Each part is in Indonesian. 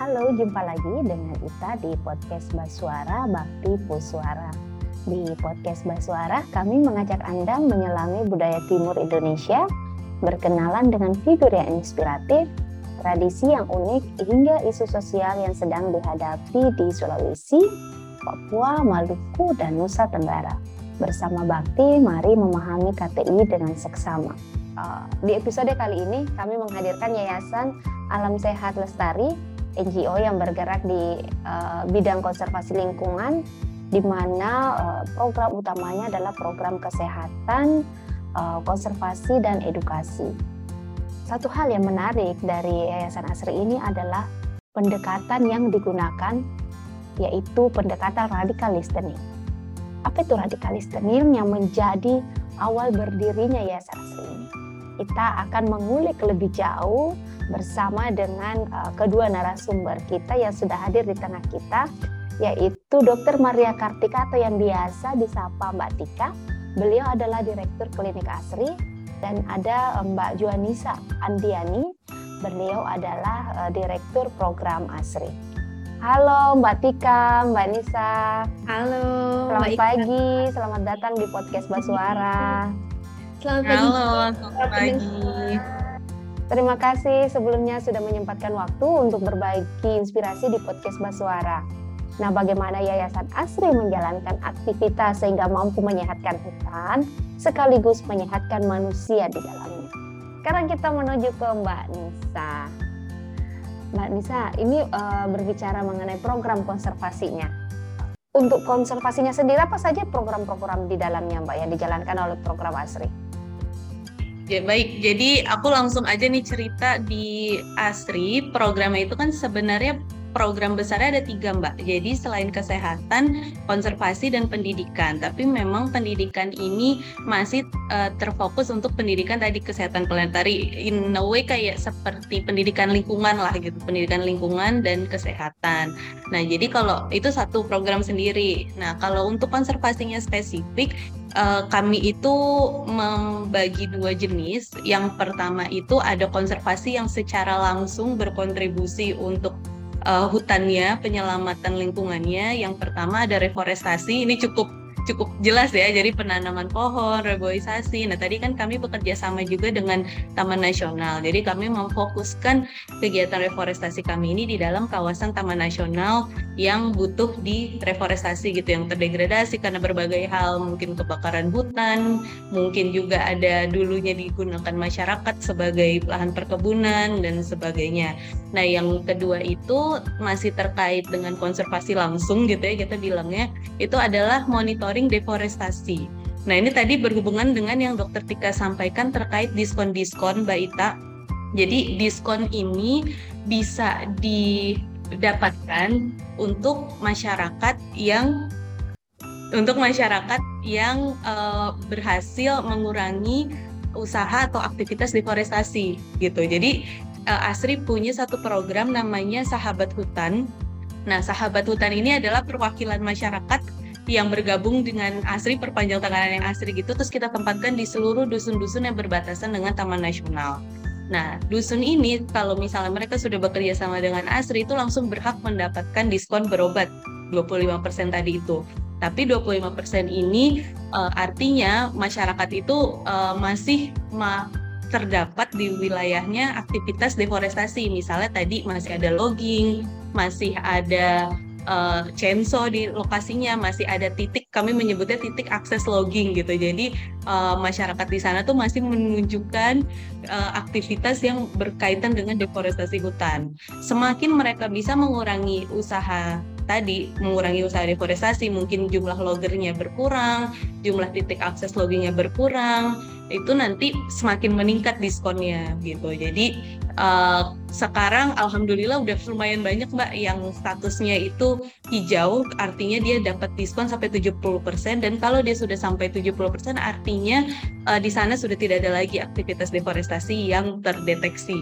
Halo, jumpa lagi dengan Ita di podcast Basuara Bakti Puswara. Di podcast Basuara, kami mengajak Anda menyelami budaya timur Indonesia, berkenalan dengan figur yang inspiratif, tradisi yang unik, hingga isu sosial yang sedang dihadapi di Sulawesi, Papua, Maluku, dan Nusa Tenggara. Bersama Bakti, mari memahami KTI dengan seksama. Uh, di episode kali ini, kami menghadirkan Yayasan Alam Sehat Lestari NGO yang bergerak di uh, bidang konservasi lingkungan di mana uh, program utamanya adalah program kesehatan, uh, konservasi dan edukasi. Satu hal yang menarik dari Yayasan Asri ini adalah pendekatan yang digunakan yaitu pendekatan radikal listening. Apa itu radikal listening yang menjadi awal berdirinya Yayasan Asri ini? Kita akan mengulik lebih jauh bersama dengan uh, kedua narasumber kita yang sudah hadir di tengah kita yaitu Dr. Maria Kartika atau yang biasa disapa Mbak Tika. Beliau adalah Direktur Klinik Asri dan ada uh, Mbak Juanisa Andiani. Beliau adalah uh, Direktur Program Asri. Halo Mbak Tika, Mbak Nisa. Halo. Selamat Mbak pagi, selamat datang di podcast Basuara. Selamat pagi. Halo, selamat pagi. Terima kasih sebelumnya sudah menyempatkan waktu untuk berbagi inspirasi di podcast Basuara. Nah, bagaimana Yayasan Asri menjalankan aktivitas sehingga mampu menyehatkan hutan sekaligus menyehatkan manusia di dalamnya. Sekarang kita menuju ke Mbak Nisa. Mbak Nisa, ini uh, berbicara mengenai program konservasinya. Untuk konservasinya sendiri apa saja program-program di dalamnya Mbak yang dijalankan oleh program Asri? Ya, baik, jadi aku langsung aja nih cerita di Asri. Programnya itu kan sebenarnya program besarnya ada tiga mbak. Jadi selain kesehatan, konservasi dan pendidikan. Tapi memang pendidikan ini masih uh, terfokus untuk pendidikan tadi kesehatan planetari. In a way kayak seperti pendidikan lingkungan lah gitu, pendidikan lingkungan dan kesehatan. Nah jadi kalau itu satu program sendiri. Nah kalau untuk konservasinya spesifik, uh, kami itu membagi dua jenis. Yang pertama itu ada konservasi yang secara langsung berkontribusi untuk uh, hutannya, penyelamatan lingkungannya. Yang pertama ada reforestasi. Ini cukup cukup jelas ya. Jadi penanaman pohon, reboisasi. Nah, tadi kan kami bekerja sama juga dengan Taman Nasional. Jadi kami memfokuskan kegiatan reforestasi kami ini di dalam kawasan Taman Nasional yang butuh di reforestasi gitu, yang terdegradasi karena berbagai hal, mungkin kebakaran hutan, mungkin juga ada dulunya digunakan masyarakat sebagai lahan perkebunan dan sebagainya. Nah, yang kedua itu masih terkait dengan konservasi langsung gitu ya kita bilangnya, itu adalah monitor monitoring deforestasi. Nah ini tadi berhubungan dengan yang dokter Tika sampaikan terkait diskon-diskon Mbak Ita. Jadi diskon ini bisa didapatkan untuk masyarakat yang untuk masyarakat yang uh, berhasil mengurangi usaha atau aktivitas deforestasi gitu. Jadi uh, Asri punya satu program namanya Sahabat Hutan. Nah, Sahabat Hutan ini adalah perwakilan masyarakat yang bergabung dengan ASRI perpanjang tanganan yang ASRI gitu terus kita tempatkan di seluruh dusun-dusun yang berbatasan dengan Taman Nasional. Nah, dusun ini kalau misalnya mereka sudah bekerja sama dengan ASRI itu langsung berhak mendapatkan diskon berobat 25% tadi itu. Tapi 25% ini uh, artinya masyarakat itu uh, masih ma terdapat di wilayahnya aktivitas deforestasi. Misalnya tadi masih ada logging, masih ada uh, chainsaw di lokasinya masih ada titik kami menyebutnya titik akses logging gitu. Jadi uh, masyarakat di sana tuh masih menunjukkan uh, aktivitas yang berkaitan dengan deforestasi hutan. Semakin mereka bisa mengurangi usaha tadi mengurangi usaha deforestasi mungkin jumlah loggernya berkurang jumlah titik akses loggingnya berkurang itu nanti semakin meningkat diskonnya gitu jadi uh, sekarang alhamdulillah udah lumayan banyak mbak yang statusnya itu hijau artinya dia dapat diskon sampai 70% dan kalau dia sudah sampai 70% artinya uh, di sana sudah tidak ada lagi aktivitas deforestasi yang terdeteksi.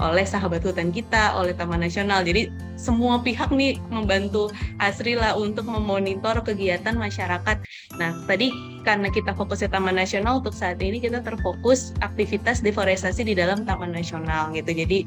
Oleh sahabat hutan kita, oleh Taman Nasional. Jadi semua pihak nih membantu Asri lah untuk memonitor kegiatan masyarakat. Nah, tadi karena kita fokusnya Taman Nasional untuk saat ini kita terfokus aktivitas deforestasi di dalam Taman Nasional gitu. Jadi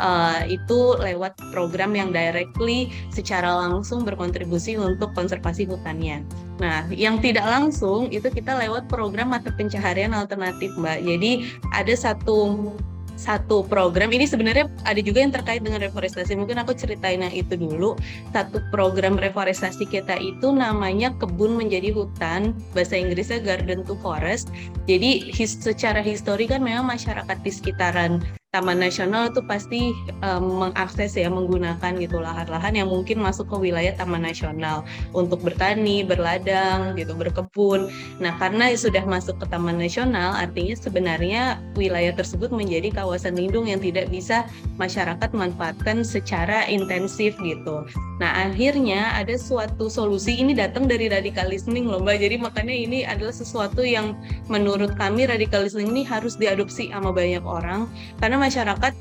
uh, itu lewat program yang directly secara langsung berkontribusi untuk konservasi hutannya. Nah, yang tidak langsung itu kita lewat program mata pencaharian alternatif, Mbak. Jadi ada satu satu program. Ini sebenarnya ada juga yang terkait dengan reforestasi. Mungkin aku ceritain yang itu dulu. Satu program reforestasi kita itu namanya kebun menjadi hutan bahasa Inggrisnya garden to forest. Jadi his, secara histori kan memang masyarakat di sekitaran Taman Nasional itu pasti um, mengakses ya menggunakan gitu lahan-lahan yang mungkin masuk ke wilayah Taman Nasional untuk bertani, berladang, gitu, berkebun. Nah, karena sudah masuk ke Taman Nasional, artinya sebenarnya wilayah tersebut menjadi kawasan lindung yang tidak bisa masyarakat manfaatkan secara intensif gitu. Nah, akhirnya ada suatu solusi ini datang dari radikal listening loh, Mbak. Jadi makanya ini adalah sesuatu yang menurut kami radikal listening ini harus diadopsi sama banyak orang karena masyarakat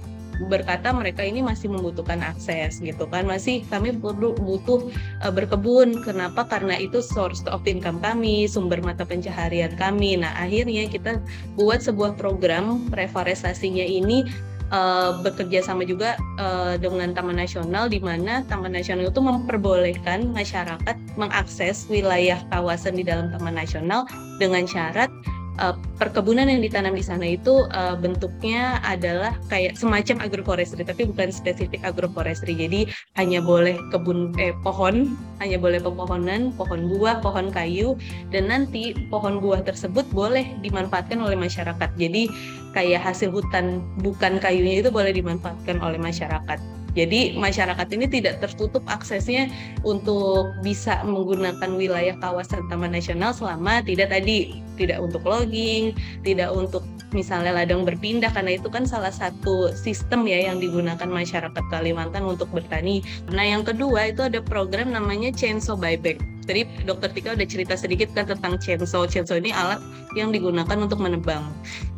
berkata mereka ini masih membutuhkan akses gitu kan. Masih kami perlu butuh uh, berkebun. Kenapa? Karena itu source of income kami sumber mata pencaharian kami. Nah akhirnya kita buat sebuah program reforestasinya ini uh, bekerja sama juga uh, dengan Taman Nasional di mana Taman Nasional itu memperbolehkan masyarakat mengakses wilayah kawasan di dalam Taman Nasional dengan syarat uh, perkebunan yang ditanam di sana itu uh, bentuknya adalah kayak semacam agroforestry tapi bukan spesifik agroforestry. Jadi hanya boleh kebun eh pohon hanya boleh pepohonan pohon buah pohon kayu dan nanti pohon buah tersebut boleh dimanfaatkan oleh masyarakat. Jadi kayak hasil hutan bukan kayunya itu boleh dimanfaatkan oleh masyarakat jadi masyarakat ini tidak tertutup aksesnya untuk bisa menggunakan wilayah kawasan Taman Nasional selama tidak tadi tidak untuk logging, tidak untuk misalnya ladang berpindah karena itu kan salah satu sistem ya yang digunakan masyarakat Kalimantan untuk bertani. Nah, yang kedua itu ada program namanya chainsaw buyback tadi dokter Tika udah cerita sedikit kan tentang chainsaw. Chainsaw ini alat yang digunakan untuk menebang.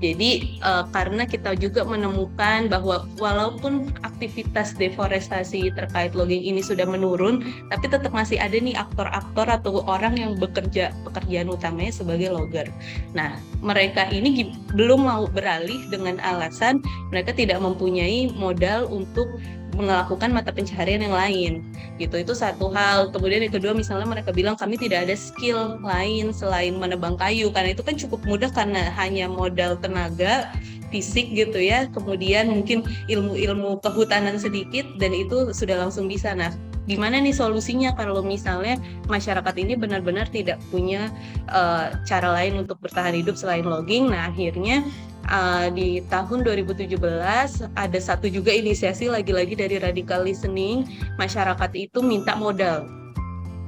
Jadi uh, karena kita juga menemukan bahwa walaupun aktivitas deforestasi terkait logging ini sudah menurun, tapi tetap masih ada nih aktor-aktor atau orang yang bekerja pekerjaan utamanya sebagai logger. Nah, mereka ini belum mau beralih dengan alasan mereka tidak mempunyai modal untuk melakukan mata pencaharian yang lain gitu. Itu satu hal. Kemudian yang kedua misalnya mereka bilang kami tidak ada skill lain selain menebang kayu. Karena itu kan cukup mudah karena hanya modal tenaga fisik gitu ya. Kemudian mungkin ilmu-ilmu kehutanan sedikit dan itu sudah langsung bisa. Nah gimana nih solusinya kalau misalnya masyarakat ini benar-benar tidak punya uh, cara lain untuk bertahan hidup selain logging? Nah akhirnya uh, di tahun 2017 ada satu juga inisiasi lagi-lagi dari radical listening masyarakat itu minta modal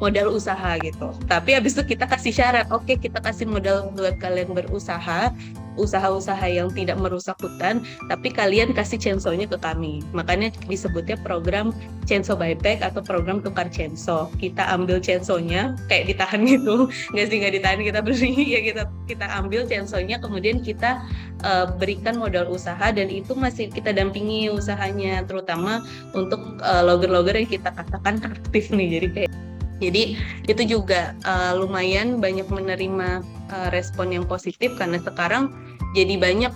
modal usaha gitu. Tapi habis itu kita kasih syarat, oke okay, kita kasih modal buat kalian berusaha, usaha-usaha yang tidak merusak hutan, tapi kalian kasih chainsaw-nya ke kami. Makanya disebutnya program chainsaw buyback atau program tukar chainsaw. Kita ambil chainsaw-nya kayak ditahan gitu, nggak sih nggak ditahan kita beri ya kita kita ambil chainsaw-nya kemudian kita uh, berikan modal usaha dan itu masih kita dampingi usahanya terutama untuk uh, logger-logger yang kita katakan aktif nih jadi kayak jadi itu juga uh, lumayan banyak menerima uh, respon yang positif karena sekarang jadi banyak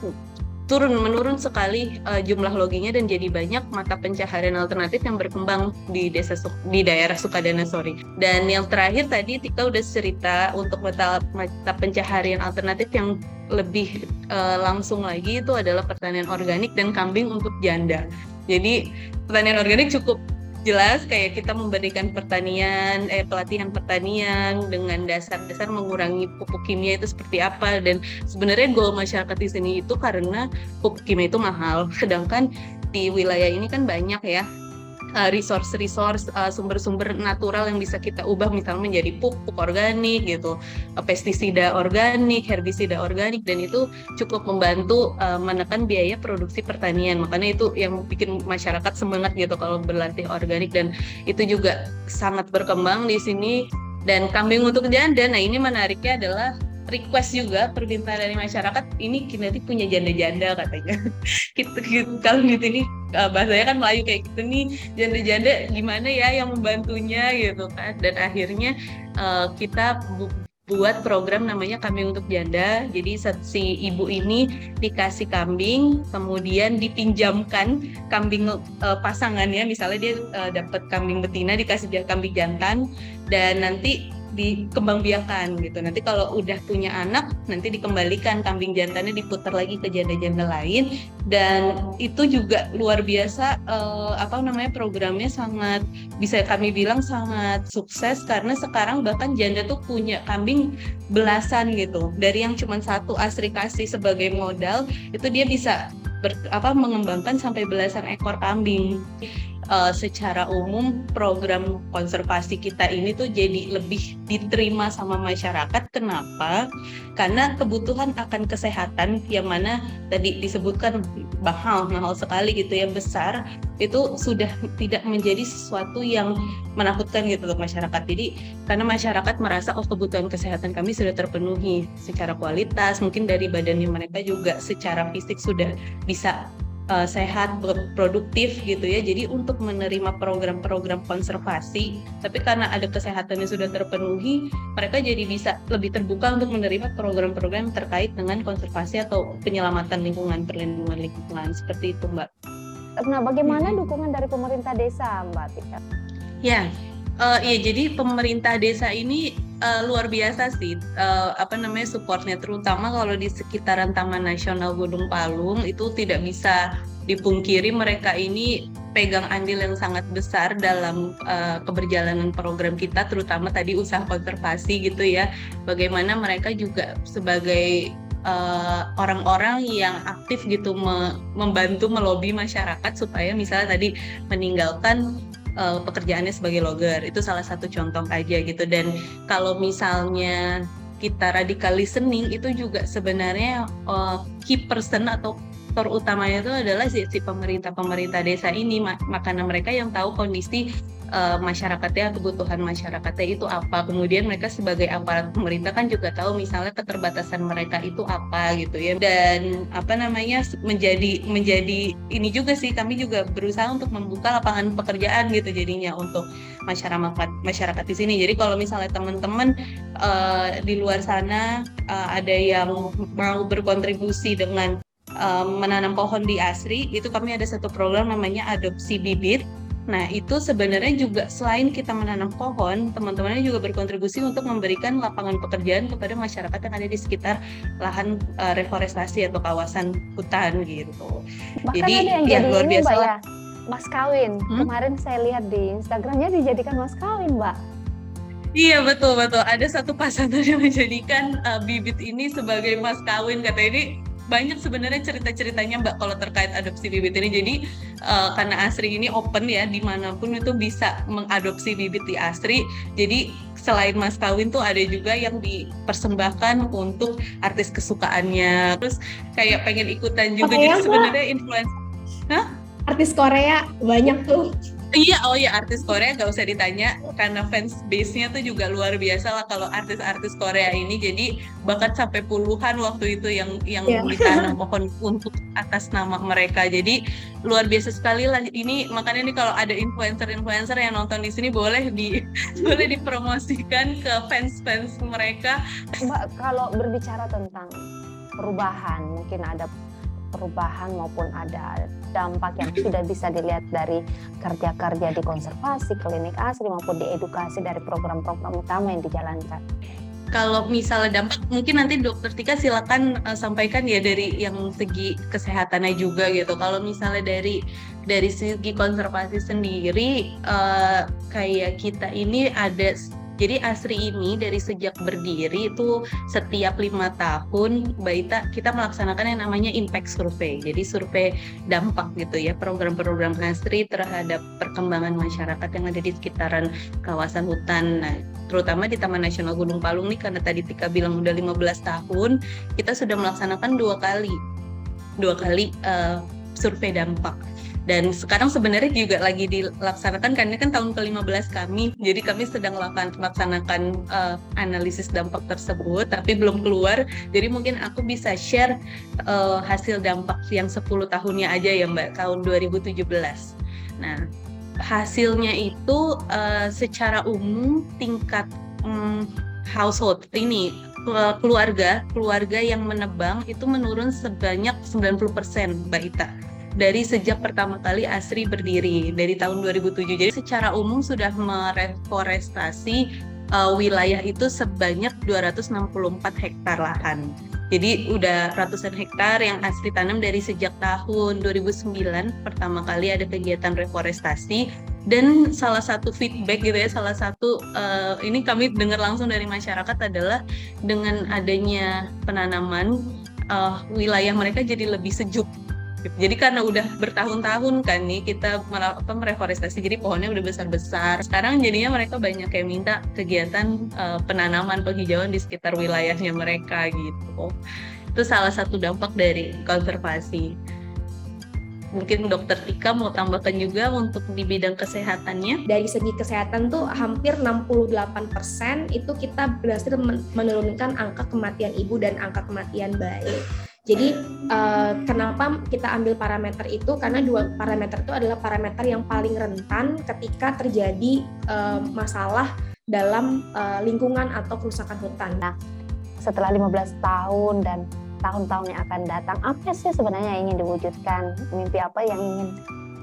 turun menurun sekali uh, jumlah loginya dan jadi banyak mata pencaharian alternatif yang berkembang di desa di daerah Sukadana sorry. Dan yang terakhir tadi Tika udah cerita untuk mata mata pencaharian alternatif yang lebih uh, langsung lagi itu adalah pertanian organik dan kambing untuk janda. Jadi pertanian organik cukup jelas kayak kita memberikan pertanian eh pelatihan pertanian dengan dasar-dasar mengurangi pupuk kimia itu seperti apa. Dan sebenarnya goal masyarakat di sini itu karena pupuk kimia itu mahal. Sedangkan di wilayah ini kan banyak ya resource-resource uh, sumber-sumber natural yang bisa kita ubah misalnya menjadi pupuk organik gitu, uh, pestisida organik, herbisida organik dan itu cukup membantu uh, menekan biaya produksi pertanian. Makanya itu yang bikin masyarakat semangat gitu kalau berlatih organik dan itu juga sangat berkembang di sini dan kambing untuk janda. Nah, ini menariknya adalah request juga permintaan dari masyarakat ini nanti punya janda-janda katanya. Gitu, gitu. kalau di sini uh, bahasanya kan Melayu kayak gitu nih janda-janda gimana ya yang membantunya? Gitu kan. Dan akhirnya uh, kita bu buat program namanya kambing untuk janda. Jadi si ibu ini dikasih kambing kemudian dipinjamkan kambing uh, pasangannya. Misalnya dia uh, dapat kambing betina dikasih kambing jantan. Dan nanti dikembangbiakan gitu. Nanti kalau udah punya anak, nanti dikembalikan kambing jantannya diputar lagi ke janda-janda lain dan itu juga luar biasa uh, apa namanya programnya sangat bisa kami bilang sangat sukses karena sekarang bahkan janda tuh punya kambing belasan gitu. Dari yang cuma satu asri kasih sebagai modal, itu dia bisa ber, apa mengembangkan sampai belasan ekor kambing uh, secara umum program konservasi kita ini tuh jadi lebih diterima sama masyarakat. Kenapa? Karena kebutuhan akan kesehatan yang mana tadi disebutkan mahal, mahal sekali gitu ya besar itu sudah tidak menjadi sesuatu yang menakutkan gitu untuk masyarakat. Jadi karena masyarakat merasa oh kebutuhan kesehatan kami sudah terpenuhi secara kualitas, mungkin dari badannya mereka juga secara fisik sudah bisa uh, sehat, produktif gitu ya. Jadi untuk menerima program-program konservasi, tapi karena ada kesehatan yang sudah terpenuhi, mereka jadi bisa lebih terbuka untuk menerima program-program terkait dengan konservasi atau penyelamatan lingkungan, perlindungan lingkungan seperti itu, Mbak. Nah, bagaimana dukungan dari pemerintah desa, Mbak Tika? Ya, uh, ya jadi pemerintah desa ini uh, luar biasa sih uh, apa namanya supportnya. Terutama kalau di sekitaran Taman Nasional Gunung Palung itu tidak bisa dipungkiri mereka ini pegang andil yang sangat besar dalam uh, keberjalanan program kita terutama tadi usaha konservasi gitu ya. Bagaimana mereka juga sebagai orang-orang uh, yang aktif gitu me membantu melobi masyarakat supaya misalnya tadi meninggalkan uh, pekerjaannya sebagai logger. Itu salah satu contoh aja gitu. Dan kalau misalnya kita radikal listening itu juga sebenarnya uh, key person atau aktor utamanya itu adalah si, si pemerintah pemerintah desa ini mak makanya mereka yang tahu kondisi uh, masyarakatnya kebutuhan masyarakatnya itu apa. Kemudian mereka sebagai aparat pemerintah kan juga tahu misalnya keterbatasan mereka itu apa gitu ya. Dan apa namanya menjadi menjadi ini juga sih kami juga berusaha untuk membuka lapangan pekerjaan gitu jadinya untuk masyarakat masyarakat di sini. Jadi kalau misalnya teman-teman uh, di luar sana uh, ada yang mau berkontribusi dengan um, menanam pohon di ASRI itu kami ada satu program namanya adopsi bibit Nah, itu sebenarnya juga selain kita menanam pohon, teman-temannya juga berkontribusi untuk memberikan lapangan pekerjaan kepada masyarakat yang ada di sekitar lahan uh, reforestasi atau kawasan hutan gitu. Bahkan Jadi ada yang ya, luar biasa. Mbak, ya, mas kawin. Hmm? Kemarin saya lihat di Instagramnya dijadikan mas kawin, Mbak. Iya betul betul. Ada satu pasangan yang menjadikan uh, bibit ini sebagai mas kawin. Kata ini banyak sebenarnya cerita-ceritanya Mbak kalau terkait adopsi bibit ini. Jadi uh, karena Asri ini open ya di mana pun itu bisa mengadopsi bibit di Asri. Jadi selain mas kawin tuh ada juga yang dipersembahkan untuk artis kesukaannya. Terus kayak pengen ikutan juga. Oh, Jadi sebenarnya influencer. Hah? Artis Korea banyak tuh Iya, oh iya artis Korea gak usah ditanya karena fans base-nya tuh juga luar biasa lah kalau artis-artis Korea ini. Jadi bahkan sampai puluhan waktu itu yang yang yeah. ditanam pohon untuk atas nama mereka. Jadi luar biasa sekali lah ini makanya nih kalau ada influencer-influencer yang nonton di sini boleh di boleh dipromosikan ke fans-fans mereka. Mbak, kalau berbicara tentang perubahan, mungkin ada perubahan maupun ada dampak yang sudah bisa dilihat dari kerja-kerja di konservasi, klinik asri maupun di edukasi dari program-program utama yang dijalankan. Kalau misalnya dampak, mungkin nanti dokter Tika silakan uh, sampaikan ya dari yang segi kesehatannya juga gitu. Kalau misalnya dari dari segi konservasi sendiri, uh, kayak kita ini ada jadi Asri ini dari sejak berdiri itu setiap lima tahun Baita kita melaksanakan yang namanya impact survey. Jadi survei dampak gitu ya program-program Asri terhadap perkembangan masyarakat yang ada di sekitaran kawasan hutan. Nah, terutama di Taman Nasional Gunung Palung nih karena tadi Tika bilang udah 15 tahun, kita sudah melaksanakan dua kali dua kali uh, survei dampak Dan sekarang sebenarnya juga lagi dilaksanakan karena kan tahun ke-15 kami, jadi kami sedang melaksanakan uh, analisis dampak tersebut, tapi belum keluar. Jadi mungkin aku bisa share uh, hasil dampak yang 10 tahunnya aja ya Mbak, tahun 2017. Nah, hasilnya itu uh, secara umum tingkat um, household ini keluarga keluarga yang menebang itu menurun sebanyak 90% Mbak Ita dari sejak pertama kali ASRI berdiri dari tahun 2007. Jadi secara umum sudah mereforestasi uh, wilayah itu sebanyak 264 hektar lahan. Jadi udah ratusan hektar yang asli tanam dari sejak tahun 2009 pertama kali ada kegiatan reforestasi dan salah satu feedback gitu ya salah satu uh, ini kami dengar langsung dari masyarakat adalah dengan adanya penanaman uh, wilayah mereka jadi lebih sejuk jadi karena udah bertahun-tahun kan nih kita apa, mereforestasi, jadi pohonnya udah besar-besar. Sekarang jadinya mereka banyak kayak minta kegiatan uh, penanaman penghijauan di sekitar wilayahnya mereka gitu. Itu salah satu dampak dari konservasi. Mungkin dokter Tika mau tambahkan juga untuk di bidang kesehatannya. Dari segi kesehatan tuh hampir 68% itu kita berhasil menurunkan angka kematian ibu dan angka kematian bayi. Jadi uh, kenapa kita ambil parameter itu? Karena dua parameter itu adalah parameter yang paling rentan ketika terjadi uh, masalah dalam uh, lingkungan atau kerusakan hutan. Nah, setelah 15 tahun dan tahun-tahun yang akan datang, apa sih sebenarnya yang ingin diwujudkan? Mimpi apa yang ingin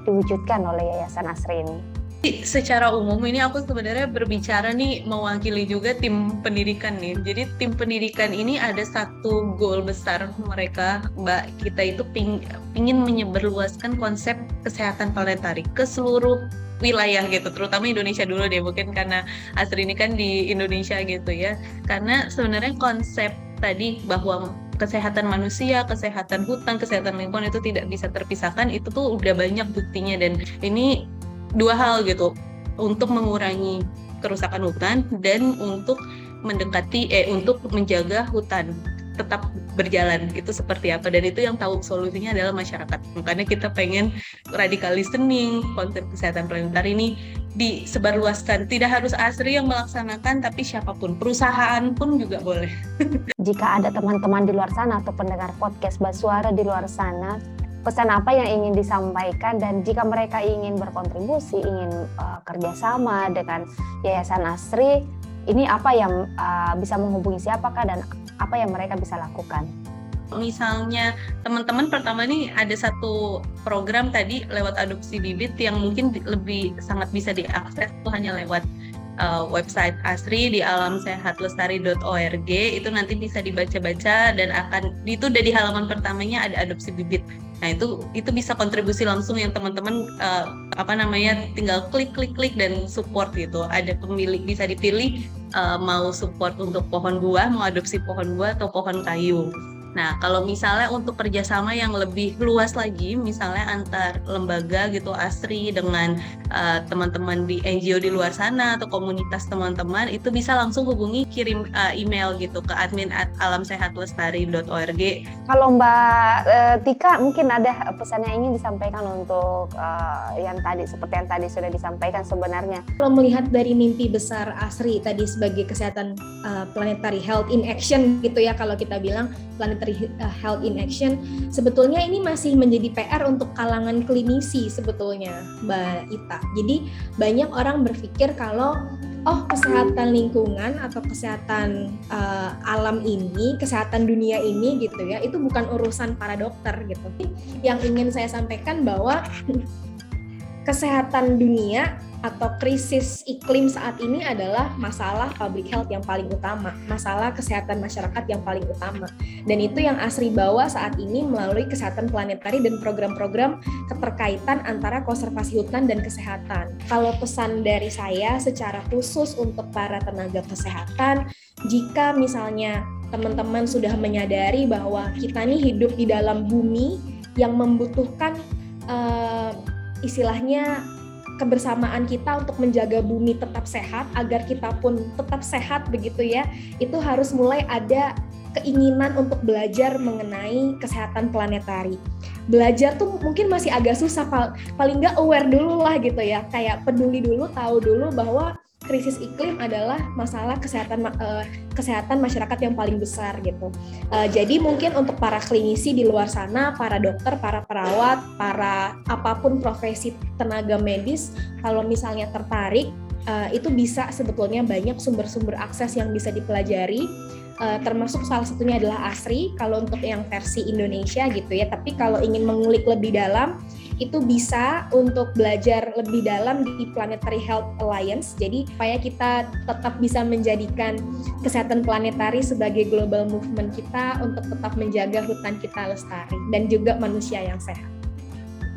diwujudkan oleh Yayasan Asri ini? Secara umum ini aku sebenarnya berbicara nih mewakili juga tim pendidikan nih. Jadi tim pendidikan ini ada satu goal besar mereka, Mbak kita itu ping, ingin menyebarluaskan konsep kesehatan planetari ke seluruh wilayah gitu, terutama Indonesia dulu deh, mungkin karena Asri ini kan di Indonesia gitu ya. Karena sebenarnya konsep tadi bahwa kesehatan manusia, kesehatan hutan, kesehatan lingkungan itu tidak bisa terpisahkan itu tuh udah banyak buktinya dan ini dua hal gitu. Untuk mengurangi kerusakan hutan dan untuk mendekati eh untuk menjaga hutan tetap berjalan itu seperti apa. Dan itu yang tahu solusinya adalah masyarakat. Makanya kita pengen radikal listening konsep kesehatan planetar ini disebarluaskan. Tidak harus asri yang melaksanakan tapi siapa pun perusahaan pun juga boleh. Jika ada teman-teman di luar sana atau pendengar podcast Basuara di luar sana pesan apa yang ingin disampaikan dan jika mereka ingin berkontribusi, ingin uh, kerjasama dengan Yayasan Asri, ini apa yang uh, bisa menghubungi siapakah dan apa yang mereka bisa lakukan? Misalnya teman-teman pertama ini ada satu program tadi lewat adopsi bibit yang mungkin lebih sangat bisa diakses hanya lewat uh, website Asri di alamsehatlestari.org itu nanti bisa dibaca-baca dan akan itu udah di halaman pertamanya ada adopsi bibit. Nah itu itu bisa kontribusi langsung yang teman-teman uh, apa namanya tinggal klik klik klik dan support gitu. Ada pemilik bisa dipilih uh, mau support untuk pohon buah, mau adopsi pohon buah atau pohon kayu. Nah, kalau misalnya untuk kerjasama yang lebih luas lagi, misalnya antar lembaga gitu ASRI dengan uh, teman-teman di NGO di luar sana atau komunitas teman-teman, itu bisa langsung hubungi kirim uh, email gitu ke admin at alamsehatlestari.org. Kalau Mbak uh, Tika mungkin ada pesan yang ingin disampaikan untuk uh, yang tadi seperti yang tadi sudah disampaikan sebenarnya. Kalau melihat dari mimpi besar ASRI tadi sebagai kesehatan uh, planetary health in action gitu ya kalau kita bilang planetary Uh, health in action sebetulnya ini masih menjadi PR untuk kalangan klinisi sebetulnya Mbak Ita. Jadi banyak orang berpikir kalau oh kesehatan lingkungan atau kesehatan uh, alam ini, kesehatan dunia ini gitu ya, itu bukan urusan para dokter gitu. Yang ingin saya sampaikan bahwa kesehatan dunia atau krisis iklim saat ini adalah masalah public health yang paling utama, masalah kesehatan masyarakat yang paling utama. Dan itu yang Asri bawa saat ini melalui kesehatan planetari dan program-program keterkaitan antara konservasi hutan dan kesehatan. Kalau pesan dari saya secara khusus untuk para tenaga kesehatan, jika misalnya teman-teman sudah menyadari bahwa kita ini hidup di dalam bumi yang membutuhkan uh, istilahnya kebersamaan kita untuk menjaga bumi tetap sehat agar kita pun tetap sehat begitu ya itu harus mulai ada keinginan untuk belajar mengenai kesehatan planetari. Belajar tuh mungkin masih agak susah paling nggak aware dulu lah gitu ya kayak peduli dulu tahu dulu bahwa krisis iklim adalah masalah kesehatan uh, kesehatan masyarakat yang paling besar gitu. Uh, jadi mungkin untuk para klinisi di luar sana, para dokter, para perawat, para apa pun profesi tenaga medis, kalau misalnya tertarik, uh, itu bisa sebetulnya banyak sumber-sumber akses yang bisa dipelajari uh, termasuk salah satunya adalah ASRI kalau untuk yang versi Indonesia gitu ya. Tapi kalau ingin mengulik lebih dalam itu bisa untuk belajar lebih dalam di Planetary Health Alliance. Jadi supaya kita tetap bisa menjadikan kesehatan planetari sebagai global movement kita untuk tetap menjaga hutan kita lestari dan juga manusia yang sehat.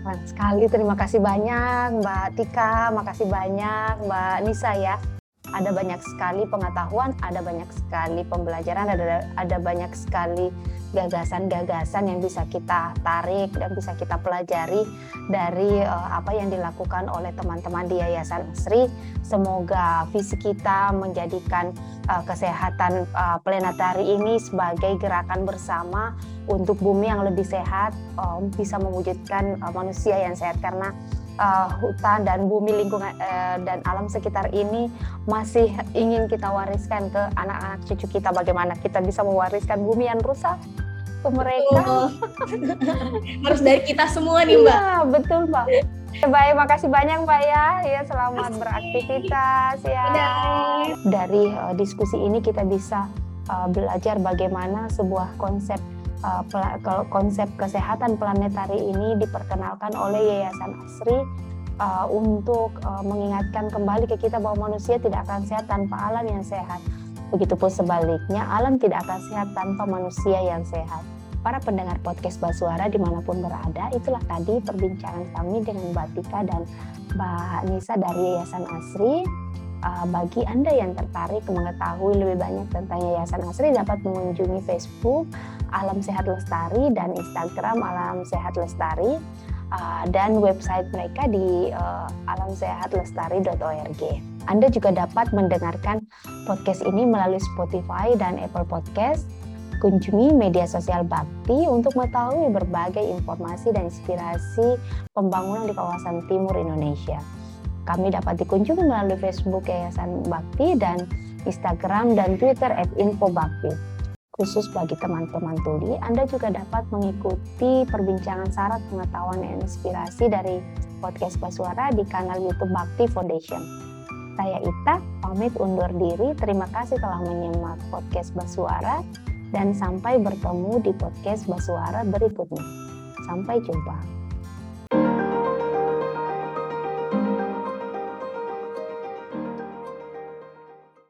Keren sekali, terima kasih banyak Mbak Tika, makasih banyak Mbak Nisa ya ada banyak sekali pengetahuan, ada banyak sekali pembelajaran, ada ada banyak sekali gagasan-gagasan yang bisa kita tarik dan bisa kita pelajari dari uh, apa yang dilakukan oleh teman-teman di Yayasan Asri. Semoga visi kita menjadikan uh, kesehatan uh, planetari ini sebagai gerakan bersama untuk bumi yang lebih sehat, uh, bisa mewujudkan uh, manusia yang sehat karena uh, hutan dan bumi lingkungan uh, dan alam sekitar ini masih ingin kita wariskan ke anak-anak cucu kita bagaimana kita bisa mewariskan bumi yang rusak ke mereka oh. harus dari kita semua nih mbak ya, betul mbak Baik, makasih banyak Mbak ya. Ya, selamat beraktivitas ya. Dari uh, diskusi ini kita bisa uh, belajar bagaimana sebuah konsep uh, konsep kesehatan planetari ini diperkenalkan oleh Yayasan Asri uh, untuk uh, mengingatkan kembali ke kita bahwa manusia tidak akan sehat tanpa alam yang sehat. Begitupun sebaliknya, alam tidak akan sehat tanpa manusia yang sehat. Para pendengar podcast Basuara di mana pun berada, itulah tadi perbincangan kami dengan Mbak Tika dan Mbak Nisa dari Yayasan Asri. Uh, bagi Anda yang tertarik mengetahui lebih banyak tentang Yayasan Asri dapat mengunjungi Facebook Alam Sehat Lestari dan Instagram Alam Sehat Lestari uh, dan website mereka di uh, alamsehatlestari.org. Anda juga dapat mendengarkan podcast ini melalui Spotify dan Apple Podcast. Kunjungi media sosial Bakti untuk mengetahui berbagai informasi dan inspirasi pembangunan di kawasan timur Indonesia. Kami dapat dikunjungi melalui Facebook Yayasan Bakti dan Instagram dan Twitter @infobakti. Khusus bagi teman-teman tuli, Anda juga dapat mengikuti perbincangan syarat pengetahuan dan inspirasi dari podcast Basuara di kanal YouTube Bakti Foundation. Saya Ita, pamit undur diri. Terima kasih telah menyimak podcast Basuara dan sampai bertemu di podcast Basuara berikutnya. Sampai jumpa.